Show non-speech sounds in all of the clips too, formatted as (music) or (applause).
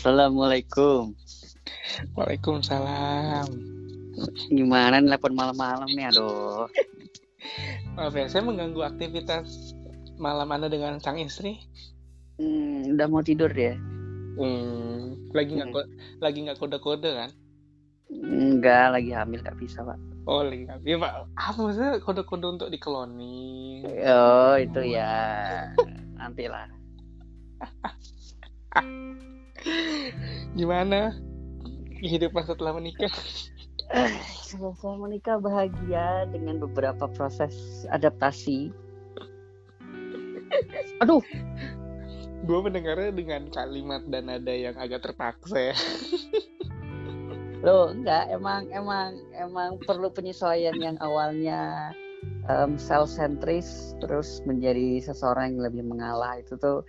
Assalamualaikum. Waalaikumsalam. Gimana nih telepon malam-malam nih, aduh. Maaf ya, saya mengganggu aktivitas malam Anda dengan sang istri. Hmm, udah mau tidur ya? Hmm, lagi nggak ko- lagi nggak kode-kode kan? Enggak, lagi hamil gak bisa, Pak. Oh, lagi nggak. Ya, Pak. Apa maksudnya kode-kode untuk dikloning? Oh, itu ya. Nanti lah. (laughs) Gimana? Kehidupan setelah menikah? Setelah menikah bahagia dengan beberapa proses adaptasi. Aduh, Gue mendengarnya dengan kalimat dan nada yang agak terpaksa ya. Loh, enggak, emang emang emang perlu penyesuaian yang awalnya em, self-centris terus menjadi seseorang yang lebih mengalah itu tuh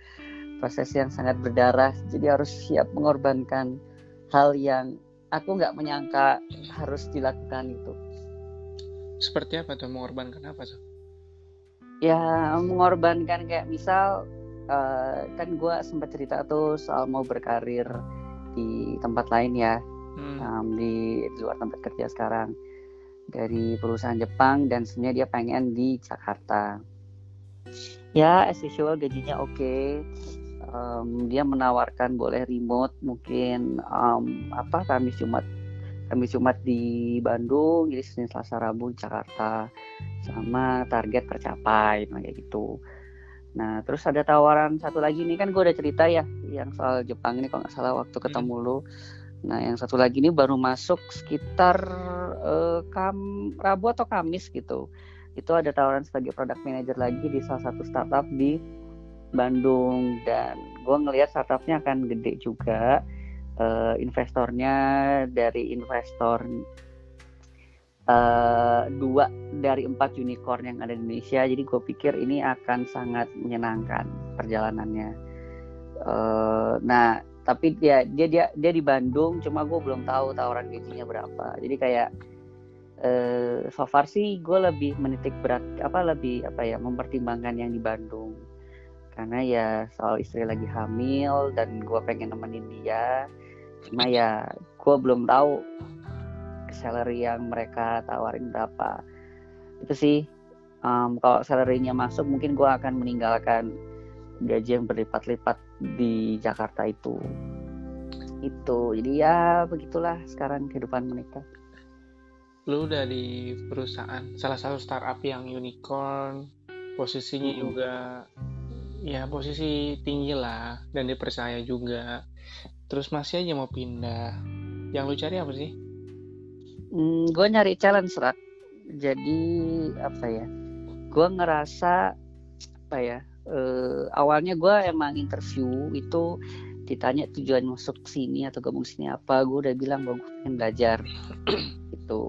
proses yang sangat berdarah. Jadi harus siap mengorbankan hal yang aku nggak menyangka harus dilakukan itu. Seperti apa tuh mengorbankan apa tuh? Ya, mengorbankan kayak misal eh, kan gue sempat cerita tuh soal mau berkarir di tempat lain ya. Hmm. um, di, di luar tempat kerja sekarang dari perusahaan Jepang dan sebenarnya dia pengen di Jakarta. Ya, as usual gajinya oke. Um, dia menawarkan boleh remote mungkin um, apa Kamis Jumat Kamis Jumat di Bandung, jadi Senin Selasa Rabu di Jakarta sama target tercapai nah, kayak gitu. Nah, terus ada tawaran satu lagi nih kan gue udah cerita ya yang soal Jepang ini kalau nggak salah waktu ketemu lu. Nah, yang satu lagi ini baru masuk sekitar eh, kam Rabu atau Kamis gitu. Itu ada tawaran sebagai product manager lagi di salah satu startup di Bandung dan gue ngelihat startupnya akan gede juga. Eh, investornya dari investor eh, dua dari empat unicorn yang ada di Indonesia. Jadi gue pikir ini akan sangat menyenangkan perjalanannya. Eh, nah, tapi dia dia dia dia di Bandung cuma gue belum tahu tawaran gajinya berapa jadi kayak eh so far sih gue lebih menitik berat apa lebih apa ya mempertimbangkan yang di Bandung karena ya soal istri lagi hamil dan gue pengen nemenin dia. Cuma ya gue belum tahu salary yang mereka tawarin berapa. Itu sih um, kalau salarynya masuk mungkin gue akan meninggalkan gaji yang berlipat-lipat di Jakarta itu. Itu jadi ya begitulah sekarang kehidupan menikah Lu udah di perusahaan salah satu startup yang unicorn, posisinya Mm-mm. juga ya posisi tinggi lah dan dipercaya juga. Terus masih aja mau pindah. Yang lu cari apa sih? hmm, gue nyari challenge rak jadi apa ya gue ngerasa apa ya eh, awalnya gue emang interview itu ditanya tujuan masuk sini atau gabung sini apa gue udah bilang gue pengen belajar (clears throat) itu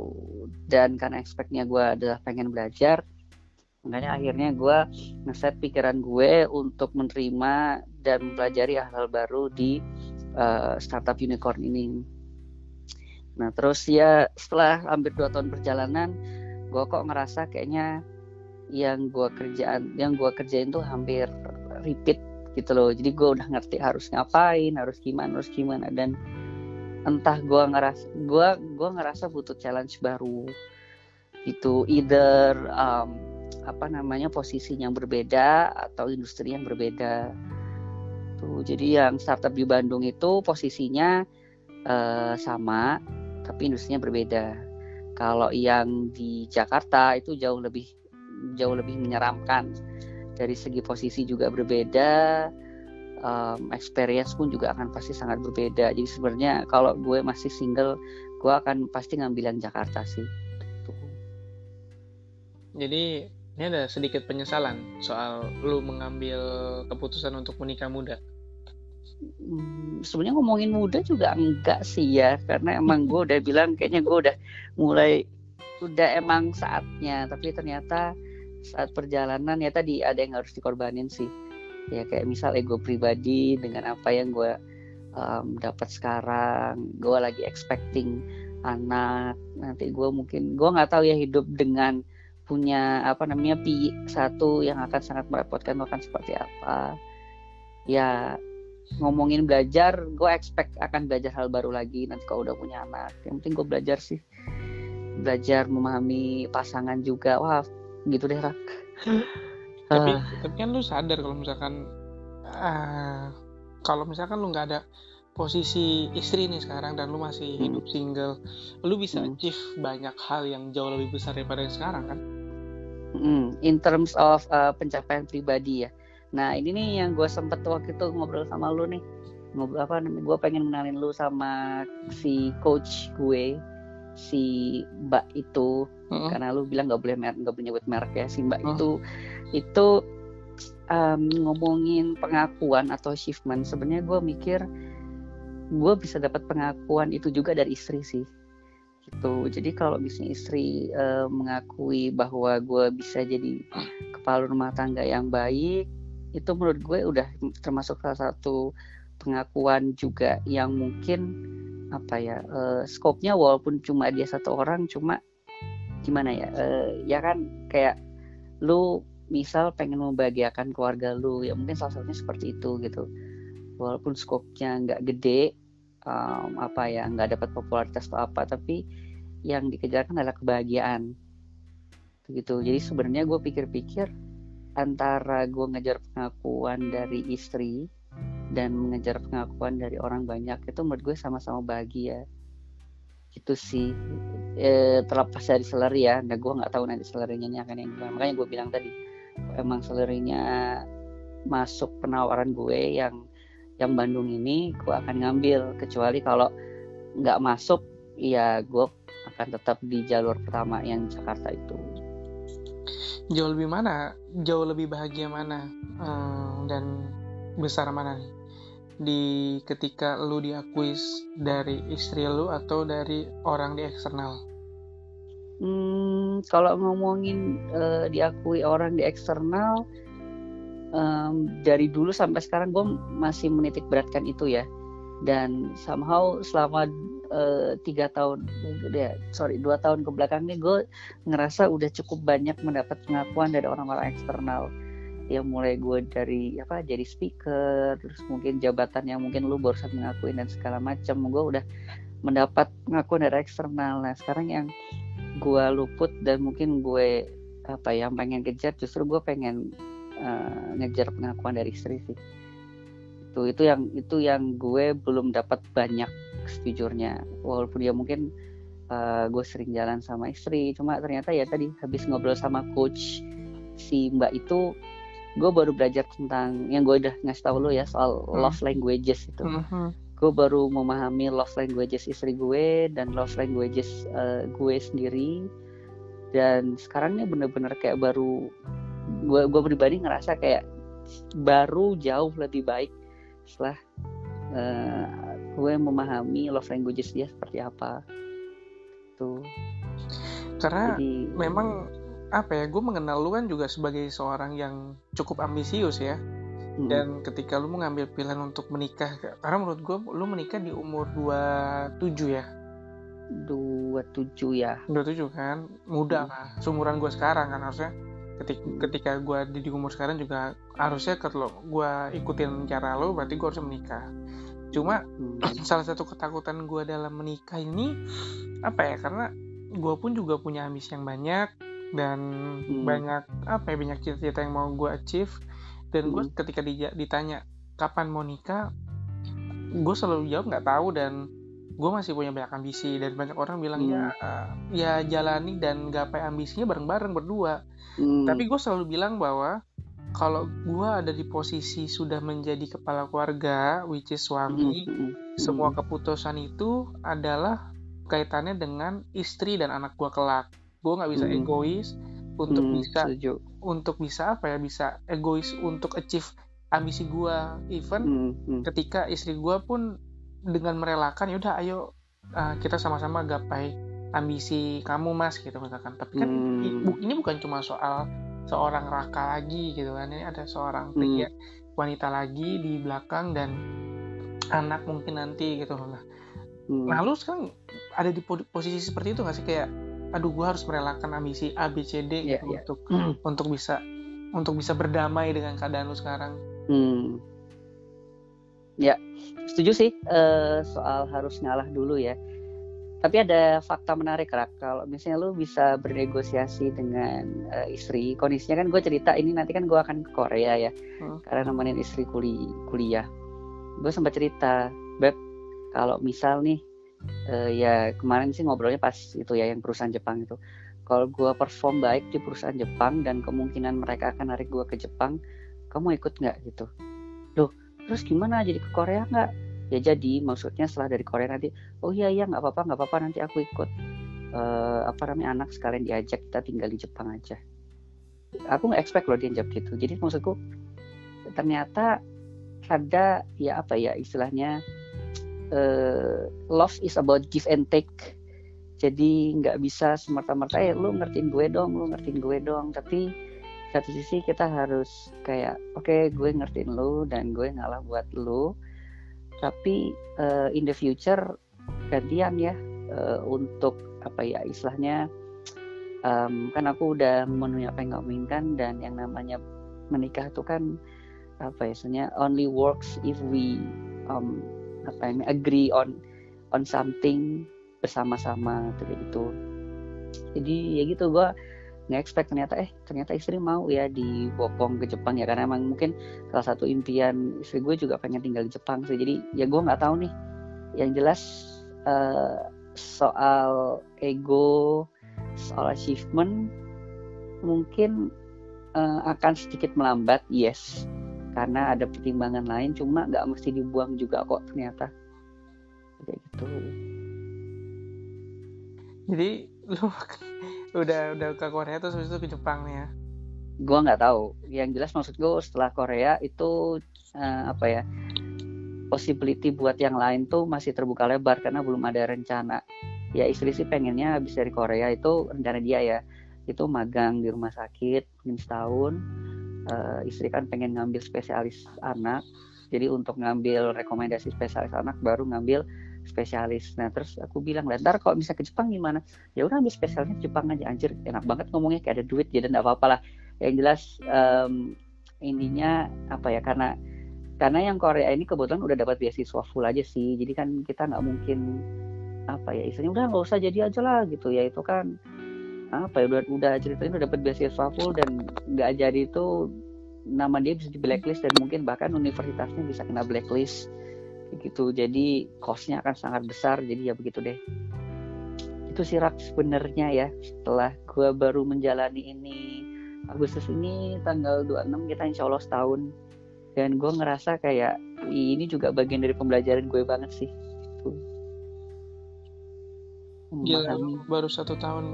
dan karena expectnya gue adalah pengen belajar makanya akhirnya gue ngeset pikiran gue untuk menerima dan mempelajari hal-hal baru di eh, startup unicorn ini. Nah terus ya setelah hampir dua tahun perjalanan gue kok ngerasa kayaknya yang gue kerjaan yang gue kerjain tuh hampir repeat gitu loh. Jadi gue udah ngerti harus ngapain harus gimana harus gimana. Dan entah gue ngerasa gue gue ngerasa butuh challenge baru. Itu either um, apa namanya posisi yang berbeda atau industri yang berbeda. Tuh jadi yang startup di Bandung itu posisinya eh, sama tapi industrinya berbeda. Kalau yang di Jakarta itu jauh lebih jauh lebih menyeramkan. Dari segi posisi juga berbeda um, experience pun juga akan pasti sangat berbeda. Jadi sebenarnya kalau gue masih single gue akan pasti ngambil yang Jakarta sih. Jadi ini ada sedikit penyesalan soal lu mengambil keputusan untuk menikah muda. Hmm, sebenarnya ngomongin muda juga enggak sih ya karena emang gue udah bilang kayaknya gue udah mulai udah emang saatnya. Tapi ternyata saat perjalanan ya tadi ada yang harus dikorbanin sih. Ya kayak misal ego pribadi dengan apa yang gue um, dapat sekarang. Gue lagi expecting anak. Nanti gue mungkin gue nggak tahu ya hidup dengan punya apa namanya pi satu yang akan sangat merepotkan akan seperti apa ya ngomongin belajar gue expect akan belajar hal baru lagi nanti kalau udah punya anak yang penting gue belajar sih belajar memahami pasangan juga wah gitu deh rak tapi uh. tapi kan lu sadar kalau misalkan uh, kalau misalkan lu nggak ada posisi istri nih sekarang dan lu masih hmm. hidup single lu bisa hmm. achieve banyak hal yang jauh lebih besar daripada yang sekarang kan hmm. in terms of uh, pencapaian pribadi ya. Nah ini nih yang gue sempet waktu itu ngobrol sama lu nih. Ngobrol apa namanya? Gue pengen mengenalin lu sama si coach gue si mbak itu. Uh-huh. karena lu bilang nggak boleh merek nggak boleh nyebut merek ya. Si mbak uh-huh. itu itu um, ngomongin pengakuan atau achievement. Sebenarnya gue mikir gue bisa dapat pengakuan itu juga dari istri sih gitu. Jadi kalau misalnya istri uh, mengakui bahwa gue bisa jadi kepala rumah tangga yang baik itu menurut gue udah termasuk salah satu pengakuan juga yang mungkin apa ya uh, skopnya walaupun cuma dia satu orang cuma gimana ya uh, ya kan kayak lu misal pengen membahagiakan keluarga lu ya mungkin salah satunya seperti itu gitu. Walaupun skopnya nggak gede um, apa ya nggak dapat popularitas atau apa tapi yang dikejarkan adalah kebahagiaan. Begitu jadi sebenarnya gue pikir-pikir antara gue ngejar pengakuan dari istri dan mengejar pengakuan dari orang banyak itu menurut gue sama-sama bahagia. Itu sih. E, terlepas dari salary ya. Nah gue nggak tahu nanti salarinya ini akan yang gimana. Makanya gue bilang tadi emang salarinya masuk penawaran gue yang yang Bandung ini gue akan ngambil. Kecuali kalau nggak masuk ya gue akan tetap di jalur pertama yang Jakarta itu. Jauh lebih mana? Jauh lebih bahagia mana? Hmm, dan besar mana nih? Di ketika lu diakui dari istri lu atau dari orang di eksternal? Hmm, kalau ngomongin uh, diakui orang di eksternal, um, dari dulu sampai sekarang gue masih menitik beratkan itu ya. Dan somehow selama uh, tiga tahun, ya sorry dua tahun ke belakang ini gue ngerasa udah cukup banyak mendapat pengakuan dari orang-orang eksternal ya mulai gue dari apa jadi speaker terus mungkin jabatan yang mungkin lu barusan mengakuin dan segala macam gue udah mendapat pengakuan dari eksternal nah sekarang yang gue luput dan mungkin gue apa ya, yang pengen kejar justru gue pengen uh, ngejar pengakuan dari istri sih. Itu itu yang itu yang gue belum dapat banyak sejujurnya. Walaupun dia mungkin uh, gue sering jalan sama istri. Cuma ternyata ya tadi habis ngobrol sama coach si mbak itu gue baru belajar tentang yang gue udah ngasih tau lo ya soal hmm. love languages itu. Hmm. gue baru memahami love languages istri gue dan love languages uh, gue sendiri. Dan sekarang ini bener-bener kayak baru gue gue pribadi ngerasa kayak baru jauh lebih baik setelah uh, gue memahami love languages dia seperti apa. Tuh karena Jadi, memang apa ya gue mengenal lu kan juga sebagai seorang yang cukup ambisius ya. Hmm. dan ketika lu mengambil pilihan untuk menikah karena menurut gue lu menikah di umur 27 ya? 27 ya. 27 kan? Muda hmm. lah seumuran gue sekarang kan harusnya ketika ketika gue di, di umur sekarang juga harusnya kalau gue ikutin cara lo berarti gue harus menikah cuma hmm. salah satu ketakutan gue dalam menikah ini apa ya karena gue pun juga punya ambisi yang banyak dan hmm. banyak apa ya banyak cita-cita yang mau gue achieve dan gue hmm. ketika ditanya kapan mau nikah gue selalu jawab nggak tahu dan gue masih punya banyak ambisi dan banyak orang bilang hmm. ya uh, ya jalani dan gapai ambisinya bareng-bareng berdua hmm. tapi gue selalu bilang bahwa kalau gue ada di posisi sudah menjadi kepala keluarga which is suami hmm. Hmm. semua keputusan itu adalah kaitannya dengan istri dan anak gue kelak gue nggak bisa hmm. egois untuk hmm, bisa setuju. untuk bisa apa ya bisa egois untuk achieve ambisi gue even hmm, hmm. ketika istri gue pun dengan merelakan ya udah ayo uh, kita sama-sama gapai ambisi kamu mas gitu misalkan tapi kan hmm. ini bukan cuma soal seorang raka lagi gitu kan ini ada seorang hmm. pria hmm. wanita lagi di belakang dan anak mungkin nanti gitu loh nah hmm. nah lu sekarang ada di posisi seperti itu gak sih kayak aduh gue harus merelakan ambisi A B C D yeah, gitu yeah. untuk mm. untuk bisa untuk bisa berdamai dengan keadaan lu sekarang. Hmm. Ya setuju sih uh, soal harus ngalah dulu ya. Tapi ada fakta menarik rak. Kalau misalnya lu bisa bernegosiasi dengan uh, istri kondisinya kan gue cerita ini nanti kan gue akan ke Korea ya hmm. karena nemenin istri kuli kuliah. Gue sempat cerita beb kalau misal nih uh, ya kemarin sih ngobrolnya pas itu ya yang perusahaan Jepang itu. Kalau gue perform baik di perusahaan Jepang dan kemungkinan mereka akan narik gue ke Jepang kamu ikut nggak? Gitu terus gimana jadi ke Korea nggak? Ya jadi maksudnya setelah dari Korea nanti oh iya iya nggak apa-apa nggak apa-apa nanti aku ikut. Uh, apa namanya anak sekalian diajak kita tinggal di Jepang aja. Aku nggak expect loh dia jawab gitu. Jadi maksudku ternyata ada ya apa ya istilahnya uh, love is about give and take. Jadi nggak bisa semerta-merta eh lu ngertiin gue dong lu ngertiin gue dong. Tapi satu sisi kita harus kayak oke okay, gue ngertiin lu dan gue ngalah buat lu tapi uh, in the future gantian ya uh, untuk apa ya istilahnya um, kan aku udah memenuhi apa yang kamu inginkan dan yang namanya menikah itu kan apa ya istilahnya only works if we um, apa ini agree on on something bersama-sama kayak gitu. Jadi ya gitu gue nggak expect ternyata eh ternyata istri mau ya dibopong ke Jepang ya karena emang mungkin salah satu impian istri gue juga pengen tinggal di Jepang sih. Jadi ya gue nggak tahu nih. Yang jelas uh, soal ego soal achievement mungkin uh, akan sedikit melambat yes. Karena ada pertimbangan lain cuma nggak mesti dibuang juga kok ternyata. Kayak gitu. Jadi lu (laughs) udah udah ke Korea terus habis itu ke Jepang nih ya? Gue nggak tahu. Yang jelas maksud gue setelah Korea itu uh, apa ya possibility buat yang lain tuh masih terbuka lebar karena belum ada rencana. Ya istri sih pengennya habis dari Korea itu rencana dia ya itu magang di rumah sakit mungkin setahun. Uh, istri kan pengen ngambil spesialis anak. Jadi untuk ngambil rekomendasi spesialis anak baru ngambil spesialis. Nah terus aku bilang lah ntar kalau bisa ke Jepang gimana? Ya udah ambil spesialisnya Jepang aja anjir. Enak banget ngomongnya kayak ada duit jadi nggak apa-apa lah. Yang jelas um, ininya apa ya karena karena yang Korea ini kebetulan udah dapat beasiswa full aja sih. Jadi kan kita nggak mungkin apa ya istilahnya udah nggak usah jadi aja lah gitu. Ya itu kan apa ya udah udah ceritanya udah dapat beasiswa full dan nggak jadi itu nama dia bisa di blacklist dan mungkin bahkan universitasnya bisa kena blacklist gitu. Jadi costnya akan sangat besar jadi ya begitu deh. Itu sih rak sebenarnya ya. Setelah gue baru menjalani ini Agustus ini tanggal 26 kita insya Allah setahun. Dan gue ngerasa kayak ini juga bagian dari pembelajaran gue banget sih itu Gila, baru satu tahun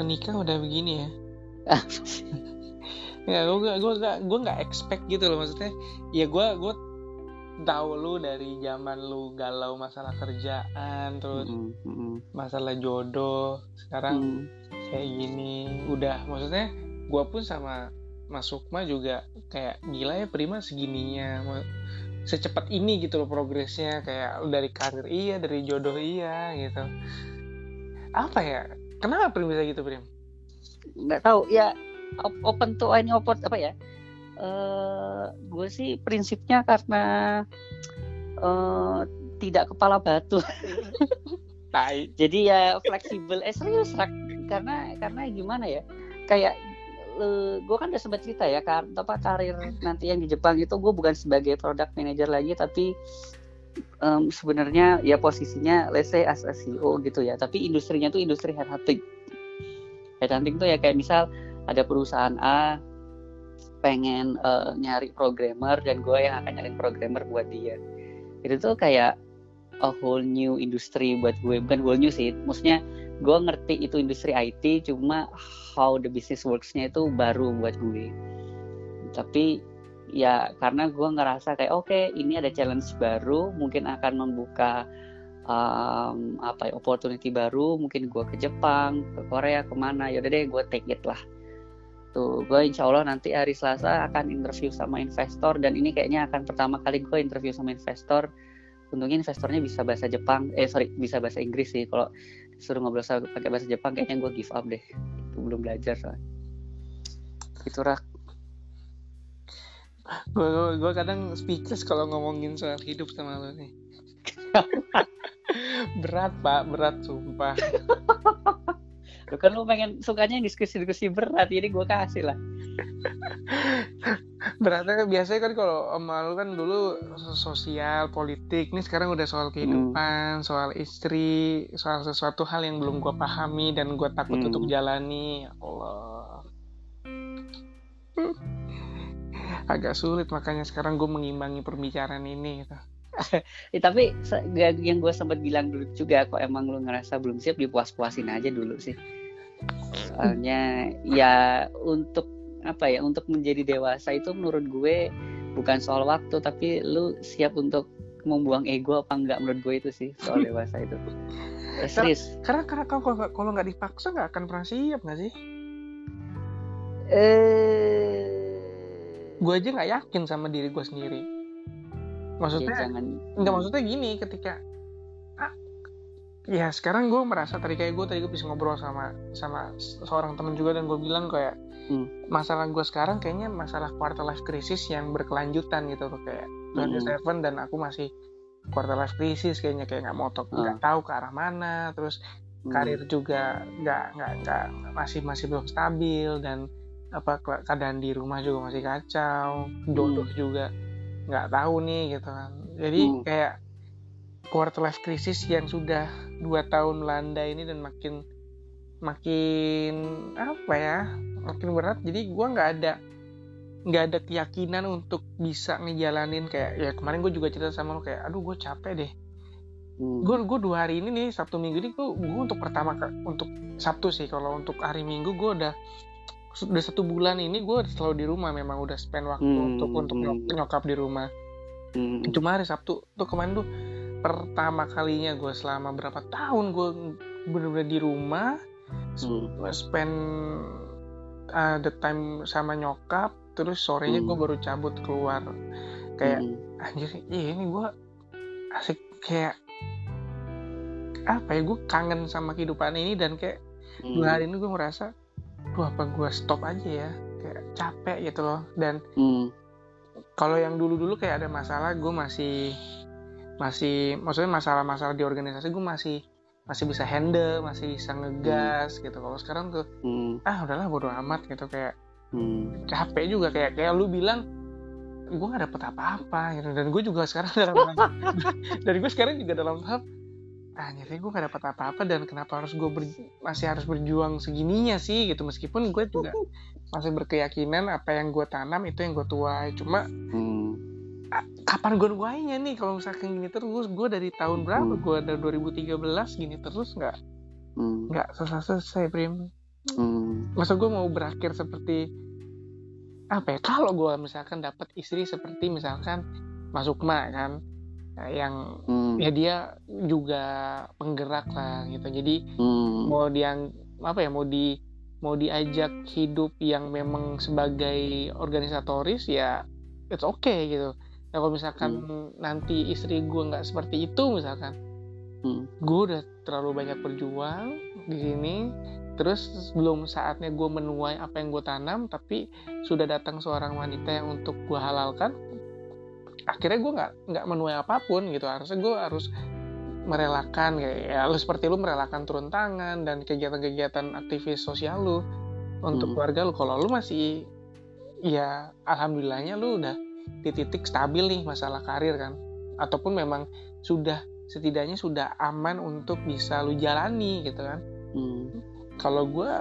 menikah udah begini ya. (laughs) Ya gue gak gue gak gue gak expect gitu loh maksudnya. Ya gue gue tahu lu dari zaman lu galau masalah kerjaan terus mm -hmm. masalah jodoh sekarang mm. kayak gini. Udah maksudnya gue pun sama Mas Sukma juga kayak gila ya Prima segininya. Secepat ini gitu loh progresnya. Kayak dari karir iya dari jodoh iya gitu. Apa ya? Kenapa Prim bisa gitu Prim? Nggak tahu. Ya open to ini open apa ya uh, gue sih prinsipnya karena uh, tidak kepala batu. (laughs) Jadi ya fleksibel. Eh serius rak karena karena gimana ya? Kayak uh, gue kan udah sempat cerita ya kar apa karir nanti yang di Jepang itu gue bukan sebagai product manager lagi tapi um, sebenarnya ya posisinya let's say as a CEO gitu ya tapi industrinya tuh industri headhunting headhunting tuh ya kayak misal ada perusahaan A pengen uh, nyari programmer dan gue yang akan nyari programmer buat dia. Itu tuh kayak a whole new industry buat gue. Bukan whole new sih maksudnya gue ngerti itu industri IT cuma how the business worksnya itu baru buat gue. Tapi ya karena gue ngerasa kayak oke okay, ini ada challenge baru mungkin akan membuka um, apa ya opportunity baru mungkin gue ke Jepang ke Korea ke mana. Yaudah deh gue take it lah gitu. Gue insya Allah nanti hari Selasa akan interview sama investor dan ini kayaknya akan pertama kali gue interview sama investor. Untungnya investornya bisa bahasa Jepang eh sorry bisa bahasa Inggris sih. Kalau suruh ngobrol sama pakai bahasa Jepang kayaknya gue give up deh. Itu belum belajar soalnya. Itu rak. Gue kadang speechless kalau ngomongin soal hidup sama lo nih. (laughs) Berat pak. Berat sumpah (laughs) Lu kan lu pengen sukanya diskusi-diskusi berat, jadi gue kasih lah. (laughs) Beratnya kan biasanya kan kalau sama lu kan dulu sosial, politik, ini sekarang udah soal kehidupan, hmm. soal istri, soal sesuatu hal yang belum gue pahami dan gue takut hmm. untuk jalani. Ya Allah. (laughs) Agak sulit makanya sekarang gue mengimbangi perbicaraan ini gitu. (laughs) ya, tapi yang gue sempat bilang dulu juga kok emang lu ngerasa belum siap dipuas-puasin aja dulu sih soalnya ya untuk apa ya untuk menjadi dewasa itu menurut gue bukan soal waktu tapi lu siap untuk membuang ego apa enggak menurut gue itu sih soal (laughs) dewasa itu. Serius. karena karena kalau kalau nggak dipaksa nggak akan pernah siap nggak sih? Eh. Gue aja nggak yakin sama diri gue sendiri. Maksudnya ya, jangan. nggak maksudnya gini ketika ya sekarang gue merasa tadi kayak gue tadi gue bisa ngobrol sama sama seorang temen juga dan gue bilang kayak hmm. masalah gue sekarang kayaknya masalah quarter life crisis yang berkelanjutan gitu tuh kayak hmm. Seven dan aku masih quarter life crisis kayaknya kayak nggak mau nggak hmm. tahu ke arah mana terus hmm. karir juga nggak nggak nggak masih masih belum stabil dan apa keadaan di rumah juga masih kacau jodoh hmm. juga nggak tahu nih gitu kan jadi hmm. kayak quarter life crisis yang sudah dua tahun melanda ini dan makin makin apa ya makin berat jadi gue nggak ada nggak ada keyakinan untuk bisa ngejalanin kayak ya kemarin gue juga cerita sama lo kayak aduh gue capek deh gue hmm. gue dua hari ini nih sabtu minggu ini gue gue untuk pertama untuk sabtu sih kalau untuk hari minggu gue udah udah satu bulan ini gue selalu di rumah memang udah spend waktu hmm. untuk untuk nyokap di rumah hmm. cuma hari Sabtu tuh kemarin tuh pertama kalinya gue selama berapa tahun gue bener-bener di rumah hmm. spend uh, the time sama nyokap terus sorenya hmm. gue baru cabut keluar kayak hmm. anjir iya ini gue asik kayak apa ya gue kangen sama kehidupan ini dan kayak hmm. dua hari ini gue merasa duh apa gue stop aja ya kayak capek gitu loh dan hmm. kalau yang dulu-dulu kayak ada masalah gue masih masih maksudnya masalah-masalah di organisasi gue masih masih bisa handle masih bisa ngegas hmm. gitu kalau sekarang tuh hmm. ah udahlah bodo amat gitu kayak hmm. capek juga kayak kayak lu bilang gue gak dapet apa-apa gitu dan gue juga sekarang (laughs) dalam (laughs) dan gue sekarang juga dalam tahap ah nyatanya gue gak dapat apa-apa dan kenapa harus gue masih harus berjuang segininya sih gitu meskipun gue juga (laughs) masih berkeyakinan apa yang gue tanam itu yang gue tuai cuma hmm. Kapan gue nuainya nih kalau misalkan gini terus gue dari tahun berapa hmm. gue dari 2013 gini terus nggak hmm. nggak hmm. selesai selesai prim hmm. masa gue mau berakhir seperti apa ya kalau gue misalkan dapat istri seperti misalkan masuk ma kan yang hmm. ya dia juga penggerak lah gitu jadi hmm. mau dia apa ya mau di mau diajak hidup yang memang sebagai organisatoris ya it's okay gitu nah, kalau misalkan hmm. nanti istri gue nggak seperti itu misalkan hmm. gue udah terlalu banyak berjuang di sini terus belum saatnya gue menuai apa yang gue tanam tapi sudah datang seorang wanita yang untuk gue halalkan akhirnya gue nggak nggak menuai apa pun gitu harusnya gue harus merelakan kayak ya lu seperti lu merelakan turun tangan dan kegiatan-kegiatan aktivis sosial lu untuk hmm. keluarga lu kalau lu masih ya alhamdulillahnya lu udah di titik stabil nih masalah karir kan ataupun memang sudah setidaknya sudah aman untuk bisa lu jalani gitu kan hmm. kalau gue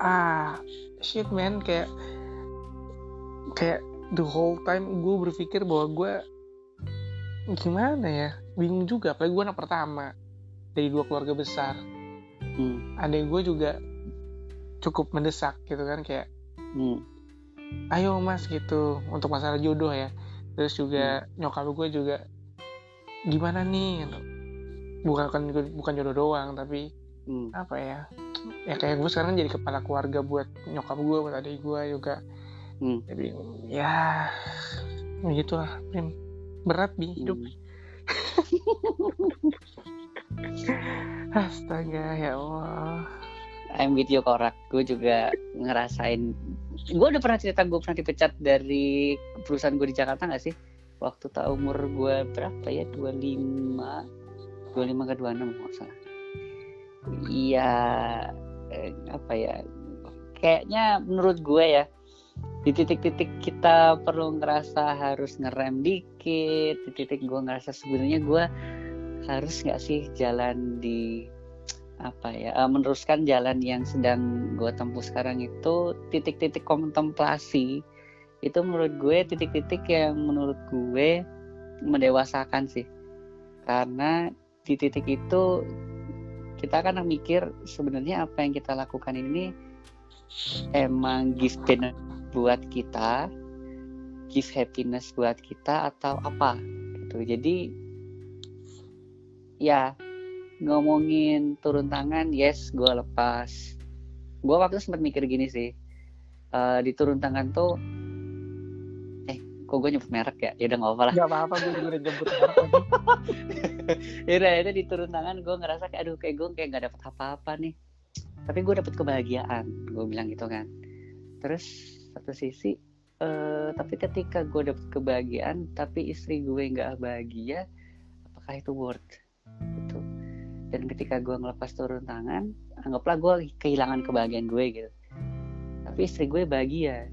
ah shit man kayak kayak the whole time gue berpikir bahwa gue gimana ya bingung juga apalagi gue anak pertama dari dua keluarga besar hmm. adik gue juga cukup mendesak gitu kan kayak hmm. Ayo mas gitu untuk masalah jodoh ya terus juga hmm. nyokap gue juga gimana nih gitu. bukan bukan jodoh doang tapi hmm. apa ya ya kayak gue sekarang jadi kepala keluarga buat nyokap gue buat adik gue juga hmm. jadi ya begitulah Prim berat bi hidup hmm. (laughs) astaga ya Allah I'm with you korak gue juga ngerasain gue udah pernah cerita gue pernah dipecat dari perusahaan gue di Jakarta nggak sih? Waktu tak umur gue berapa ya? 25 25 ke 26 nggak salah. Iya eh, apa ya? Kayaknya menurut gue ya di titik-titik kita perlu ngerasa harus ngerem dikit di titik gue ngerasa sebenarnya gue harus nggak sih jalan di apa ya uh, meneruskan jalan yang sedang gue tempuh sekarang itu titik-titik kontemplasi. Itu menurut gue titik-titik yang menurut gue mendewasakan sih. Karena di titik itu kita kan mikir sebenarnya apa yang kita lakukan ini emang benefit buat kita give happiness buat kita atau apa gitu. Jadi ya ngomongin turun tangan yes gue lepas. Gue waktu sempat mikir gini sih uh, di turun tangan tuh eh kok gue nyebut merek ya? Ya udah nggak apa lah. Nggak apa-apa gue juga udah nyebut merek (laughs) ya udah itu di turun tangan gue ngerasa kayak aduh kayak gue kayak nggak dapet apa-apa nih. Tapi gue dapet kebahagiaan gue bilang gitu kan. Terus satu sisi uh, tapi ketika gue dapet kebahagiaan tapi istri gue nggak bahagia apakah itu worth? Gitu dan ketika gue ngelepas turun tangan anggaplah gue kehilangan kebahagiaan gue gitu. Tapi istri gue bahagia.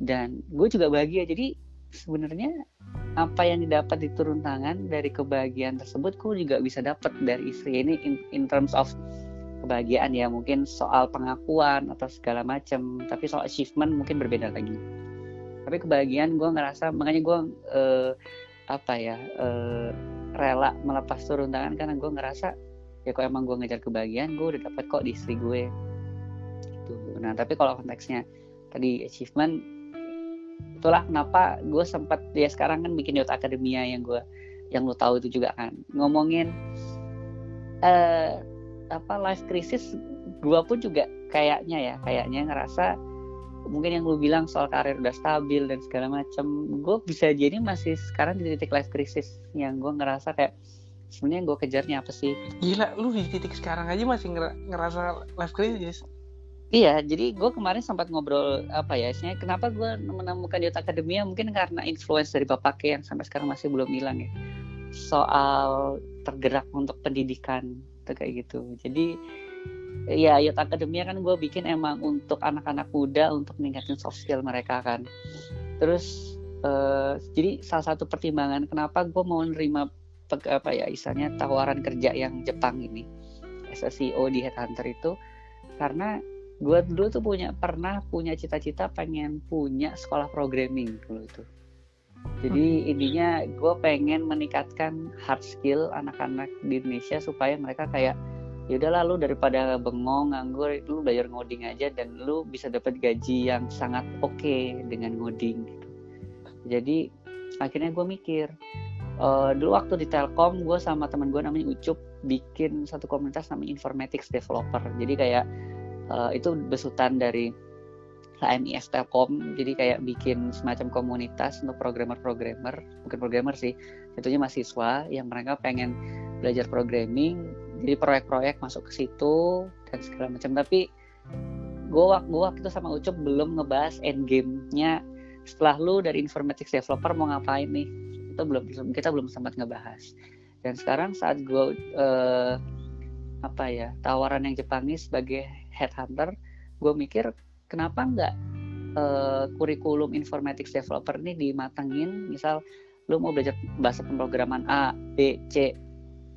Dan gue juga bahagia. Jadi sebenarnya apa yang didapat di turun tangan dari kebahagiaan tersebut gue juga bisa dapat dari istri ini in, in terms of kebahagiaan ya. Mungkin soal pengakuan atau segala macam tapi soal achievement mungkin berbeda lagi. Tapi kebahagiaan gue ngerasa makanya gue uh, apa ya uh, rela melepas turun tangan karena gue ngerasa ya kok emang gue ngejar kebahagiaan gue udah dapet kok di istri gue. Gitu. Nah tapi kalau konteksnya tadi achievement itulah kenapa gue sempat ya sekarang kan bikin Youth Academia yang gue yang lo tahu itu juga kan. Ngomongin uh, apa life crisis gue pun juga kayaknya ya kayaknya ngerasa mungkin yang lu bilang soal karir udah stabil dan segala macam gue bisa jadi masih sekarang di titik life crisis yang gue ngerasa kayak sebenarnya gue kejarnya apa sih gila lu di titik sekarang aja masih ngerasa life crisis Iya, jadi gue kemarin sempat ngobrol apa ya, istilahnya kenapa gue menemukan Youth Academia mungkin karena influence dari bapak yang sampai sekarang masih belum hilang ya, soal tergerak untuk pendidikan kayak gitu. Jadi ya Youth Academia kan gue bikin emang untuk anak-anak muda untuk meningkatkan soft skill mereka kan. Terus uh, jadi salah satu pertimbangan kenapa gue mau nerima apa ya isanya tawaran kerja yang Jepang ini as a CEO di Headhunter itu. Karena gue dulu tuh punya pernah punya cita-cita pengen punya sekolah programming dulu itu. Jadi hmm. intinya gue pengen meningkatkan hard skill anak-anak di Indonesia supaya mereka kayak ya udah lalu daripada bengong nganggur lu belajar ngoding aja dan lu bisa dapat gaji yang sangat oke okay dengan ngoding gitu. Jadi akhirnya gue mikir uh, dulu waktu di Telkom gue sama teman gue namanya Ucup bikin satu komunitas namanya Informatics Developer. Jadi kayak uh, itu besutan dari HMIS Telkom. Jadi kayak bikin semacam komunitas untuk programmer-programmer. Bukan programmer sih tentunya mahasiswa yang mereka pengen belajar programming. Jadi proyek-proyek masuk ke situ dan segala macam. Tapi gue waktu itu sama Ucup belum ngebahas endgame-nya. Setelah lu dari informatics developer mau ngapain nih itu belum kita belum sempat ngebahas. Dan sekarang saat gue uh, apa ya tawaran yang Jepangis sebagai headhunter gue mikir kenapa nggak uh, kurikulum informatics developer ini dimatengin? Misal lu mau belajar bahasa pemrograman A B C.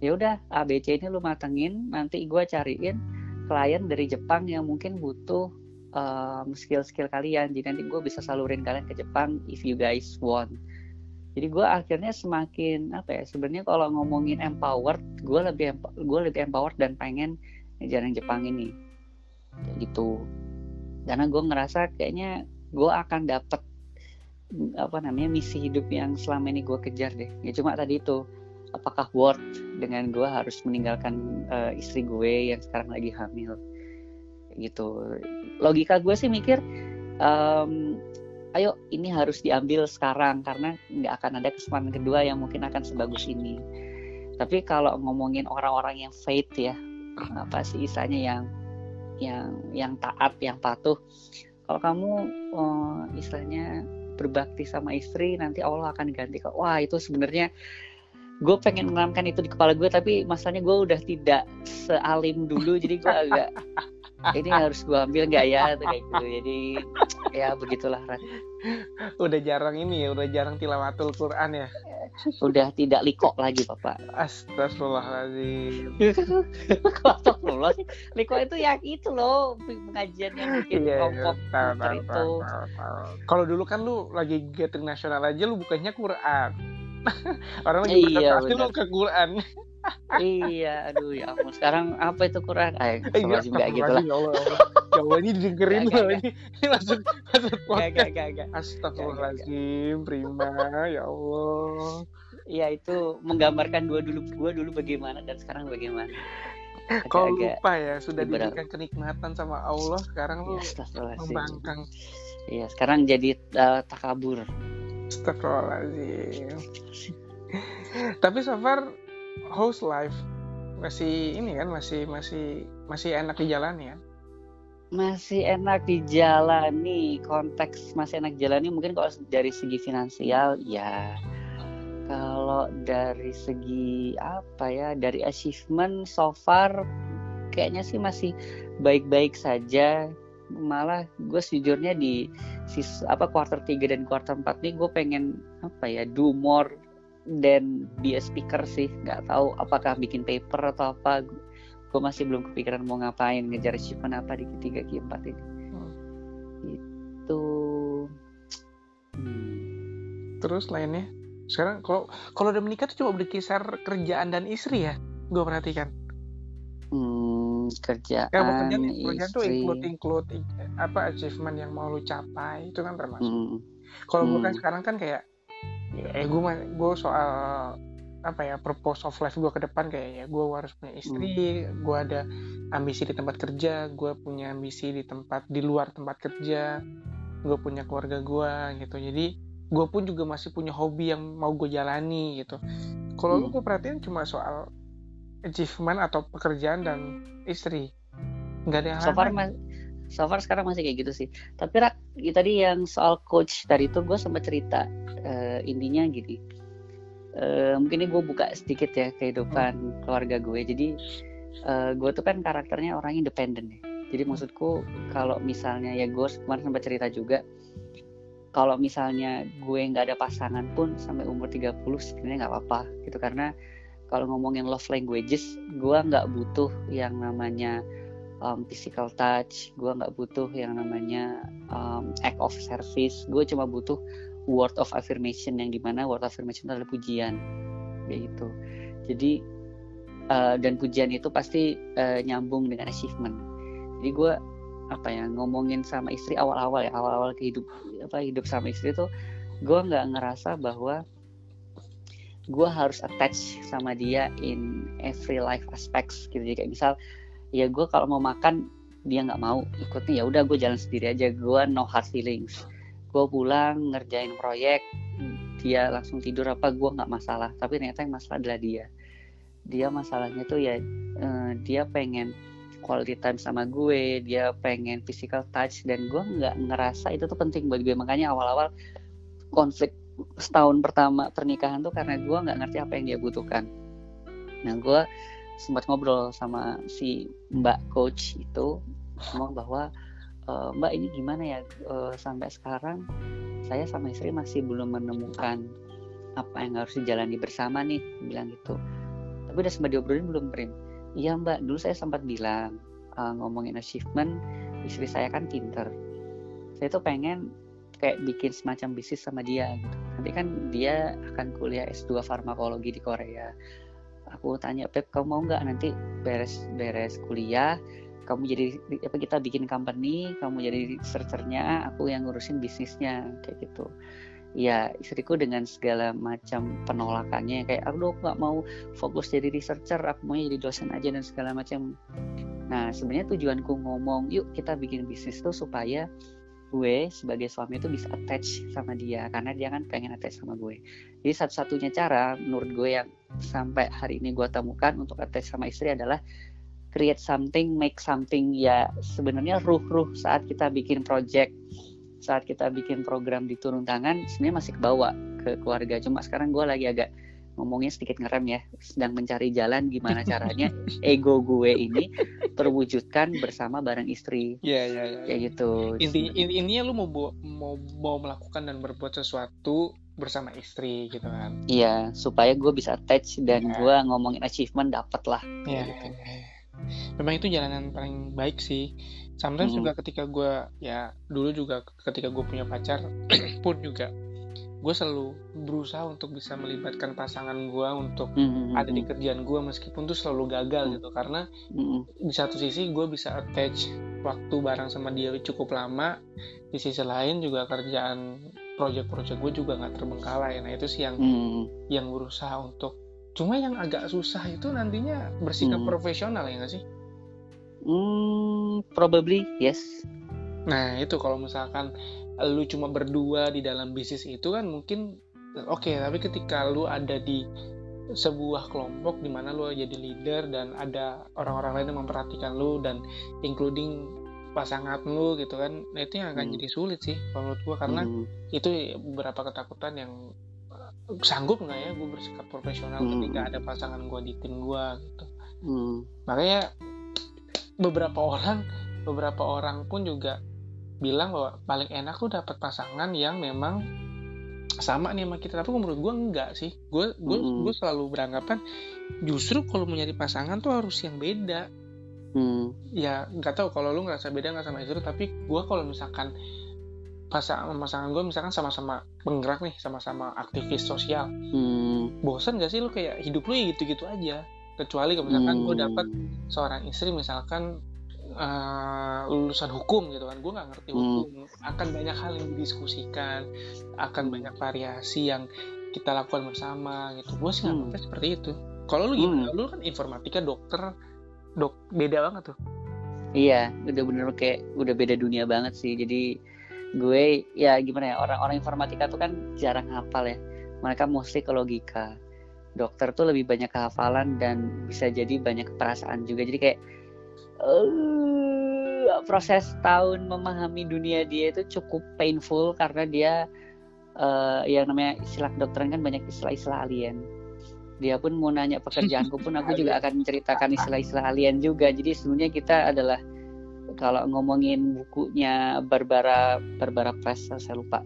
Ya udah A B C ini lu matengin nanti gue cariin klien dari Jepang yang mungkin butuh um, skill-skill kalian. Jadi nanti gue bisa salurin kalian ke Jepang if you guys want jadi gue akhirnya semakin apa ya sebenarnya kalau ngomongin empowered gue lebih gue lebih empowered dan pengen ngejar Jepang ini. Kayak gitu. Karena gue ngerasa kayaknya gue akan dapet apa namanya misi hidup yang selama ini gue kejar deh. Ya cuma tadi itu apakah worth dengan gue harus meninggalkan uh, istri gue yang sekarang lagi hamil? Gitu. Logika gue sih mikir um, ayo ini harus diambil sekarang karena nggak akan ada kesempatan kedua yang mungkin akan sebagus ini. Tapi kalau ngomongin orang-orang yang faith ya apa sih isanya yang yang yang taat yang patuh kalau kamu uh, istilahnya berbakti sama istri nanti Allah akan ganti kok wah itu sebenarnya gue pengen menanamkan itu di kepala gue tapi masalahnya gue udah tidak sealim dulu jadi gue agak (laughs) ini harus gue ambil nggak ya? Atau kayak gitu. Jadi ya begitulah Ran. udah jarang ini ya udah jarang tilawatul Quran ya? Udah tidak liko lagi bapak. Astagfirullahaladzim. Astagfirullah. Liko itu yang itu loh pengajian yang bikin iya, kelompok iya, itu. kalau dulu kan lu lagi gathering nasional aja lu bukannya Quran. (laughs) Orang lagi iya, pasti lu ke Quran iya aduh ya ampun. Sekarang apa itu Quran? Eh, iya, enggak gitu lah. ya Allah, ya Allah ini didengerin loh ini. (laughs) Ini masuk masuk podcast. astagfirullahaladzim prima ya Allah. Iya itu menggambarkan dua dulu gua dulu bagaimana dan sekarang bagaimana. Kau lupa ya sudah diberikan kenikmatan sama Allah sekarang lu ya, membangkang. Iya sekarang jadi uh, takabur. Astagfirullahaladzim. Tapi so far host life. Masih ini kan masih masih masih enak dijalani ya. Masih enak dijalani. Konteks masih enak dijalani mungkin kalau dari segi finansial ya. Kalau dari segi apa ya dari achievement so far kayaknya sih masih baik-baik saja. Malah gue sejujurnya di sis apa quarter 3 dan quarter 4 nih gue pengen apa ya do more dan be a speaker sih. Nggak tahu apakah bikin paper atau apa. Gue masih belum kepikiran mau ngapain ngejar achievement apa di ketiga keempat ini. Hmm. itu hmm. terus lainnya? Sekarang kalau kalau udah menikah tuh coba berkisar kerjaan dan istri ya? Gue perhatikan. Hmm, kerjaan ya pekerjaan, pekerjaan tuh include include apa achievement yang mau lu capai. Itu kan termasuk. Hmm. kalau hmm. gue kan sekarang kan kayak ya gue gue soal apa ya purpose of life gue ke depan kayak ya gue harus punya istri hmm. gue ada ambisi di tempat kerja gue punya ambisi di tempat di luar tempat kerja gue punya keluarga gue gitu. Jadi gue pun juga masih punya hobi yang mau gue jalani gitu. Kalau hmm. lu gue perhatiin cuma soal achievement atau pekerjaan dan istri. Nggak ada yang so mas so far sekarang masih kayak gitu sih. Tapi rak tadi yang soal coach tadi itu gue sempat cerita uh, intinya gini. Uh, mungkin ini gue buka sedikit ya kehidupan hmm. keluarga gue jadi uh, gue tuh kan karakternya orang independen ya. Jadi maksudku kalau misalnya ya gue kemarin sempat cerita juga kalau misalnya gue nggak ada pasangan pun sampai umur 30 sebenarnya nggak apa-apa gitu. Karena kalau ngomongin love languages gue nggak butuh yang namanya um, physical touch gue nggak butuh yang namanya um, act of service. Gue cuma butuh word of affirmation yang di mana word of affirmation adalah pujian kayak gitu. Jadi uh, dan pujian itu pasti uh, nyambung dengan achievement. Jadi gue apa ya ngomongin sama istri awal-awal ya awal-awal hidup apa hidup sama istri tuh gue nggak ngerasa bahwa gue harus attach sama dia in every life aspects gitu. Jadi kayak misal ya gue kalau mau makan dia nggak mau. Ikutnya ya udah gue jalan sendiri aja. Gue no hard feelings. Gue pulang ngerjain proyek dia langsung tidur apa gue nggak masalah. Tapi ternyata yang masalah adalah dia. Dia masalahnya tuh ya uh, dia pengen quality time sama gue dia pengen physical touch dan gue nggak ngerasa itu tuh penting buat gue. Makanya awal-awal konflik setahun pertama pernikahan tuh karena gue nggak ngerti apa yang dia butuhkan. Nah gue sempat ngobrol sama si mbak coach itu ngomong bahwa e, mbak ini gimana ya e, sampai sekarang saya sama istri masih belum menemukan apa yang harus dijalani bersama nih bilang gitu tapi udah sempat diobrolin belum prim iya mbak dulu saya sempat bilang uh, ngomongin achievement istri saya kan pinter saya tuh pengen kayak bikin semacam bisnis sama dia gitu. Nanti kan dia akan kuliah S2 farmakologi di Korea. Aku tanya, Pep, kamu mau nggak nanti beres-beres kuliah, kamu jadi apa kita bikin company, kamu jadi researchernya, aku yang ngurusin bisnisnya kayak gitu. Ya istriku dengan segala macam penolakannya kayak aku nggak mau fokus jadi researcher, aku mau jadi dosen aja dan segala macam. Nah sebenarnya tujuanku ngomong yuk kita bikin bisnis tuh supaya gue sebagai suami itu bisa attach sama dia karena dia kan pengen attach sama gue. Jadi satu-satunya cara menurut gue yang sampai hari ini gue temukan untuk attach sama istri adalah create something make something. Ya sebenarnya ruh-ruh saat kita bikin project saat kita bikin program di turun tangan sebenarnya masih kebawa ke keluarga. Cuma sekarang gue lagi agak ngomongnya sedikit ngerem ya sedang mencari jalan gimana (laughs) caranya ego gue ini terwujudkan bersama bareng istri Iya iya iya. kayak gitu Inti, in- intinya lu mau mau mau melakukan dan berbuat sesuatu bersama istri gitu kan. iya supaya gue bisa attach dan Iya. gue ngomongin achievement dapet lah Iya. gitu. iya, iya. Memang itu jalanan paling baik sih. Sometimes Hmm. juga ketika gue ya dulu juga ketika gue punya pacar (clears throat) pun juga gue selalu berusaha untuk bisa melibatkan pasangan gue untuk Hmm, ada di kerjaan gue meskipun tuh selalu gagal Hmm. gitu karena hmm, di satu sisi gue bisa attach waktu bareng sama dia cukup lama di sisi lain juga kerjaan project-project gue juga nggak terbengkalai nah itu sih yang hmm. yang berusaha untuk cuma yang agak susah itu nantinya bersikap Hmm. profesional ya nggak sih Hmm, probably yes nah itu kalau misalkan lu cuma berdua di dalam bisnis itu kan mungkin oke tapi ketika lu ada di sebuah kelompok di mana lu jadi leader dan ada orang-orang lain yang memperhatikan lu dan including pasangan lu gitu kan nah itu yang akan Hmm. jadi sulit sih menurut gua karena Hmm, itu beberapa ketakutan yang uh, sanggup nggak ya gue bersikap profesional Hmm. ketika ada pasangan gue di tim gue gitu hmm, makanya beberapa orang beberapa orang pun juga bilang bahwa paling enak tuh dapat pasangan yang memang sama nih sama kita tapi menurut gue enggak sih gue gue Mm-mm. gue selalu beranggapan justru kalau mencari pasangan tuh harus yang beda hmm, ya nggak tahu kalau lu ngerasa beda nggak sama istri tapi gue kalau misalkan pasangan pasangan gue misalkan sama-sama penggerak nih sama-sama aktivis sosial hmm. bosan gak sih lu kayak hidup lu ya gitu-gitu aja kecuali kalau misalkan gue Hmm. dapat seorang istri misalkan eh, lulusan hukum gitu kan gue nggak ngerti Hmm. hukum akan banyak hal yang didiskusikan akan banyak variasi yang kita lakukan bersama gitu gue sih Hmm. nganggapnya seperti itu kalau lu gimana lu kan informatika dokter dok beda banget tuh Iya, udah bener kayak udah beda dunia banget sih. Jadi gue ya gimana ya orang-orang informatika tuh kan jarang hafal ya. Mereka mostly ke logika. Dokter tuh lebih banyak kehafalan dan bisa jadi banyak perasaan juga. Jadi kayak eh proses tahun memahami dunia dia itu cukup painful karena dia eh yang namanya istilah kedokteran kan banyak istilah-istilah alien. Dia pun mau nanya pekerjaanku pun aku juga akan menceritakan istilah-istilah alien juga. Jadi sebenarnya kita adalah kalau ngomongin bukunya Barbara Barbara Press saya lupa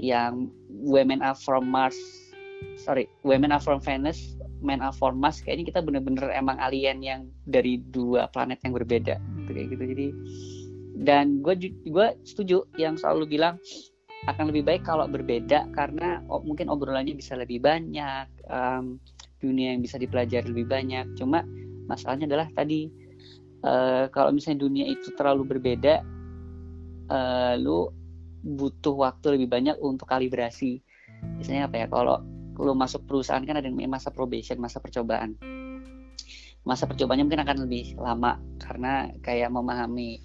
yang Women Are From Mars sorry Women Are From Venus Men Are From Mars kayaknya kita bener-bener emang alien yang dari dua planet yang berbeda gitu kayak gitu. Jadi dan gue gue setuju yang selalu bilang akan lebih baik kalau berbeda karena oh, mungkin obrolannya bisa lebih banyak em, dunia yang bisa dipelajari lebih banyak. Cuma masalahnya adalah tadi eh, kalau misalnya dunia itu terlalu berbeda eh, lu butuh waktu lebih banyak untuk kalibrasi. Misalnya apa ya kalau lu masuk perusahaan kan ada yang masa probation masa percobaan. Masa percobaannya mungkin akan lebih lama karena kayak memahami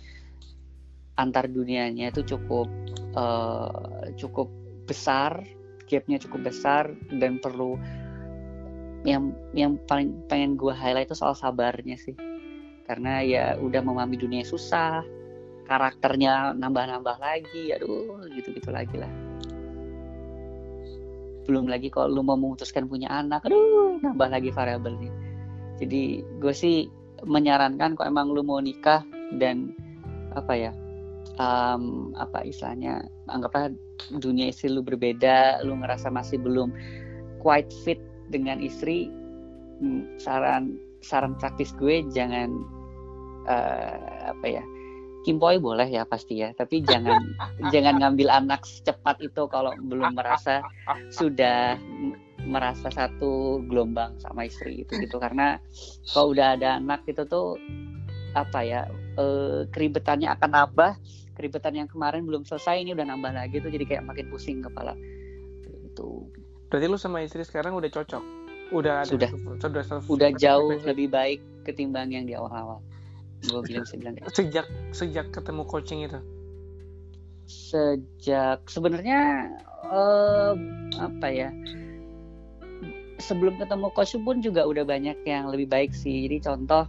antar dunianya itu cukup eh, cukup besar gapnya cukup besar dan perlu yang yang paling pengen gue highlight itu soal sabarnya sih. Karena ya udah memahami dunia susah karakternya nambah-nambah lagi aduh gitu-gitu lagi lah belum lagi kalau lu mau memutuskan punya anak aduh nambah lagi variabelnya. Jadi gue sih menyarankan kalau emang lu mau nikah dan apa ya um, apa istilahnya anggaplah dunia istri lu berbeda lu ngerasa masih belum quite fit dengan istri hmm, saran saran praktis gue jangan eh, apa ya kimpoi boleh ya pasti ya tapi jangan (laughs) jangan ngambil anak secepat itu kalau belum merasa sudah merasa satu gelombang sama istri itu gitu. Karena kalau udah ada anak itu tuh apa ya eh, keribetannya akan nambah. Keribetan yang kemarin belum selesai ini udah nambah lagi tuh jadi kayak makin pusing kepala. Itu berarti lu sama istri sekarang udah cocok? Udah ada Sudah. sudah self- udah jauh lebih baik ketimbang yang di awal-awal gue bilang sih bilang sejak sejak ketemu coaching itu? Sejak sebenarnya eh, apa ya sebelum ketemu coach pun juga udah banyak yang lebih baik sih. Jadi contoh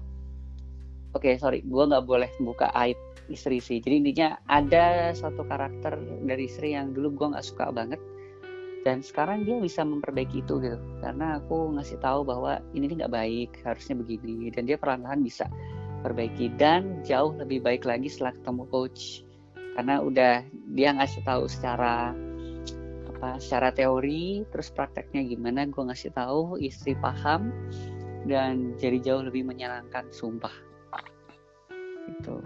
oke okay, sorry gue nggak boleh buka aib istri sih. Jadi intinya ada satu karakter dari istri yang dulu gue nggak suka banget dan sekarang dia bisa memperbaiki itu gitu. Karena aku ngasih tahu bahwa ini nggak baik harusnya begini dan dia perlahan-lahan bisa perbaiki dan jauh lebih baik lagi setelah ketemu coach. Karena udah dia ngasih tahu secara apa secara teori terus prakteknya gimana gue ngasih tahu istri paham dan jadi jauh lebih menyenangkan sumpah. Itu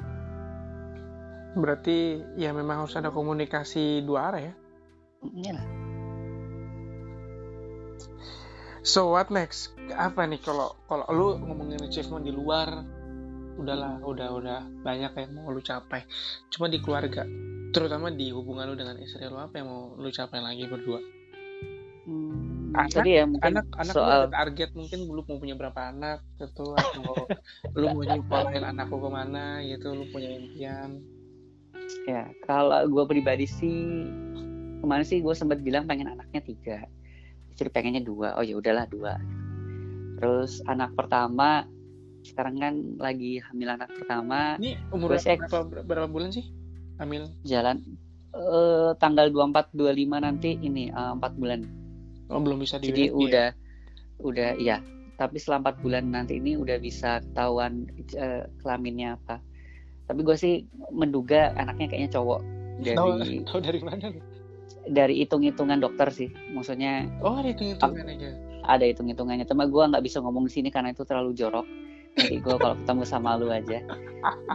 berarti ya memang harus ada komunikasi dua arah ya? Iya So what next? Apa nih kalau kalau lu ngomongin achievement di luar, udahlah, udah udah banyak yang mau lu capai. Cuma di keluarga, terutama di hubungan lu dengan istri lu apa yang mau lu capai lagi berdua? Hmm, anak, tadi ya mungkin anak, anak soal lu target mungkin lu mau punya berapa anak gitu atau (laughs) lu mau nyukolahin anak lu ke mana gitu, lu punya impian? Ya kalau gue pribadi sih kemarin sih gue sempat bilang pengen anaknya tiga istri pengennya dua oh ya udahlah dua terus anak pertama sekarang kan lagi hamil anak pertama. Ini umur berapa, berapa bulan sih hamil? Jalan. Uh, tanggal 24 25 nanti ini uh, eh, 4 bulan. Oh belum bisa jadi udah ya? udah ya tapi setelah 4 bulan nanti ini udah bisa ketahuan uh, kelaminnya apa. Tapi gue sih menduga anaknya kayaknya cowok. Dari tahu, tahu dari mana dari hitung-hitungan dokter sih. Maksudnya oh ada hitung-hitungan aja. Ada hitung-hitungannya. Cuma gue nggak bisa ngomong di sini karena itu terlalu jorok jadi gue kalau ketemu sama lu aja.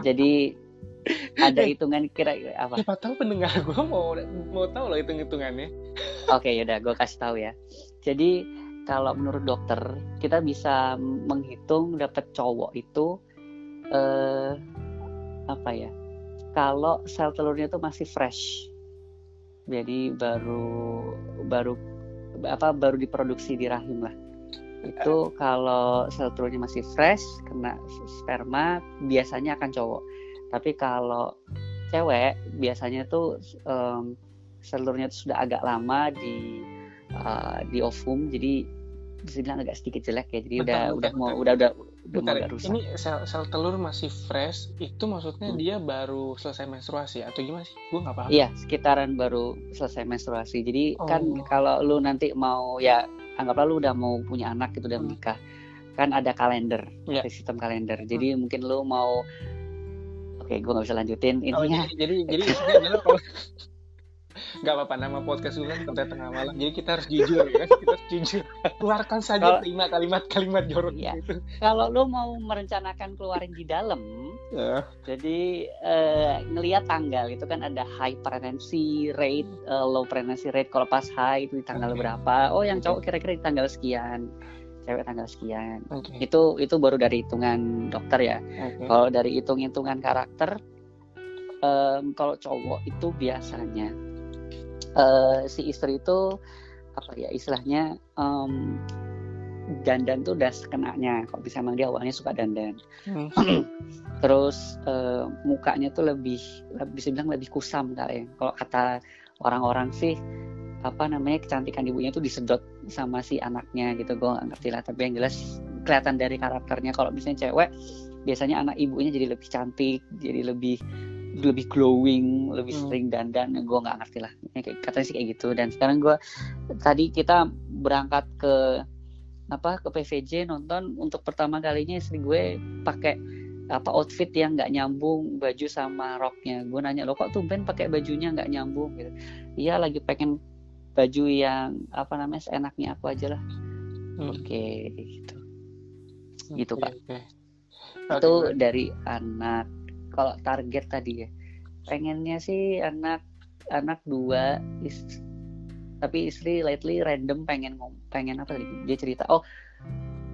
Jadi ada hitungan kira apa? siapa tahu pendengar gue mau mau tahu loh hitung hitungannya oke okay, yaudah gue kasih tahu ya. Jadi kalau menurut dokter kita bisa menghitung dapat cowok itu eh, apa ya kalau sel telurnya itu masih fresh. Jadi baru baru apa baru diproduksi di rahim lah itu kalau sel telurnya masih fresh kena sperma biasanya akan cowok tapi kalau cewek biasanya tuh um, sel telurnya itu sudah agak lama di uh, di ovum jadi bisa bilang agak sedikit jelek ya jadi bentar, udah bentar, udah bentar. mau udah udah Bentar, ini sel, sel telur masih fresh, itu maksudnya hmm. dia baru selesai menstruasi atau gimana sih? Gue nggak paham. Iya, sekitaran baru selesai menstruasi. Jadi kan oh. kan kalau lu nanti mau ya anggaplah lu udah mau punya anak gitu udah hmm. menikah, kan ada kalender, yeah. sistem kalender. Jadi hmm. mungkin lu mau Oke, gue nggak bisa lanjutin. Oh, Intinya, oh, jadi jadi, jadi (laughs) kalau nggak apa-apa nama podcast dulu sampai tengah malam jadi kita harus jujur ya kita harus jujur (laughs) keluarkan saja lima kalimat-kalimat jorok ya. gitu kalau lo mau merencanakan keluarin di dalam uh. jadi uh, ngelihat tanggal itu kan ada high pregnancy rate uh, low pregnancy rate kalau pas high itu di tanggal okay. berapa oh yang cowok kira-kira di tanggal sekian cewek tanggal sekian okay. itu itu baru dari hitungan dokter ya okay. kalau dari hitung-hitungan karakter um, kalau cowok itu biasanya uh, si istri itu apa ya istilahnya um, dandan tuh udah kenanya kok bisa emang dia awalnya suka dandan. Hmm. (clears throat) terus uh, mukanya tuh lebih bisa bilang lebih kusam kali ya. Kalau kata orang-orang sih apa namanya kecantikan ibunya tuh disedot sama si anaknya gitu. Gue gak ngerti lah tapi yang jelas kelihatan dari karakternya. Kalau misalnya cewek biasanya anak ibunya jadi lebih cantik jadi lebih lebih glowing lebih hmm. sering dandan gue nggak ngerti lah katanya sih kayak gitu dan sekarang gue tadi kita berangkat ke apa ke PVJ nonton untuk pertama kalinya istri gue pakai apa outfit yang nggak nyambung baju sama roknya gue nanya lo kok tumben pakai bajunya nggak nyambung gitu iya lagi pengen baju yang apa namanya seenaknya aku aja lah hmm. oke okay, gitu okay, gitu pak okay. itu okay. dari anak kalau target tadi ya pengennya sih anak anak dua is, tapi istri lately random pengen pengen apa tadi dia cerita oh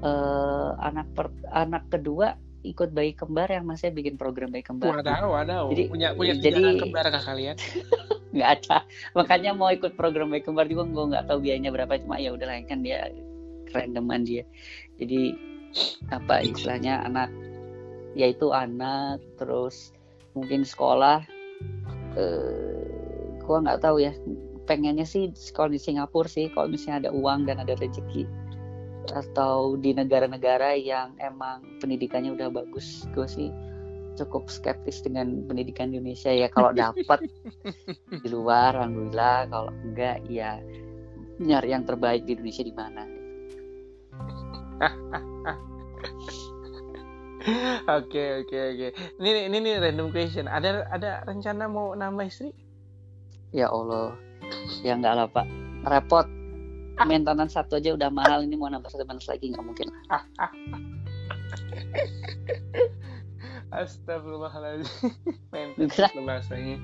uh, anak per, anak kedua ikut bayi kembar yang masih bikin program bayi kembar. Waduh, waduh. Jadi punya punya jadi kembar kah kalian? (laughs) nggak ada. Makanya mau ikut program bayi kembar juga gue nggak tahu biayanya berapa cuma ya udahlah kan dia randoman dia. Jadi apa istilahnya anak yaitu anak terus mungkin sekolah. Eh, gua nggak tahu ya. Pengennya sih sekolah di Singapura sih kalau misalnya ada uang dan ada rezeki. Atau di negara-negara yang emang pendidikannya udah bagus. Gue sih cukup skeptis dengan pendidikan di Indonesia ya. Kalau (laughs) dapat di luar alhamdulillah. Kalau enggak ya nyari yang terbaik di Indonesia di mana (laughs) Oke oke oke. Ini ini nih random question. Ada ada rencana mau nambah istri? Ya Allah. Ya enggak lah Pak. Repot. Maintenance satu aja udah mahal ini mau nambah satu maintenance lagi nggak mungkin. Astagfirullahaladzim. (laughs) Maintenance bahasanya.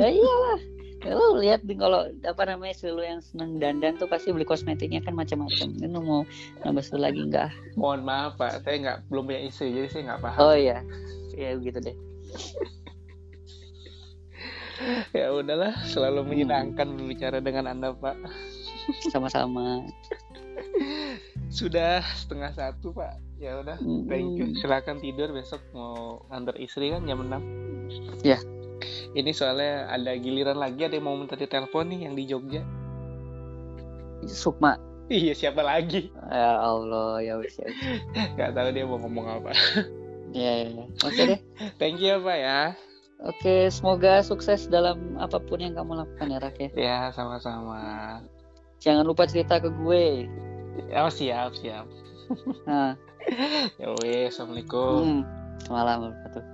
Ya iyalah. Ya, lu lihat nih kalau apa namanya istri lu yang seneng dandan tuh pasti beli kosmetiknya kan macam-macam. Ini mau nambah satu lagi enggak? Mohon maaf Pak, saya nggak belum punya istri jadi saya nggak paham. Oh iya. Ya begitu deh. (laughs) ya udahlah, selalu menyenangkan berbicara dengan Anda Pak. Sama-sama. (laughs) Sudah setengah satu Pak. Ya udah, thank you. Mm-mm. Silakan tidur besok mau antar istri kan jam 6 Ya. Ini soalnya ada giliran lagi ada yang mau minta ditelepon nih yang di Jogja. Sukma. Iya siapa lagi? Ya Allah, ya wis ya. Gak tahu dia mau ngomong apa. Ya, ya, ya. Oke deh. Thank you ya Pak ya. Oke, semoga sukses dalam apa pun yang kamu lakukan ya Rak ya. Ya sama-sama. Jangan lupa cerita ke gue. Oh siap siap. Nah, (laughs) Ya wes, assalamualaikum. hmm. Warahmatullahi wabarakatuh.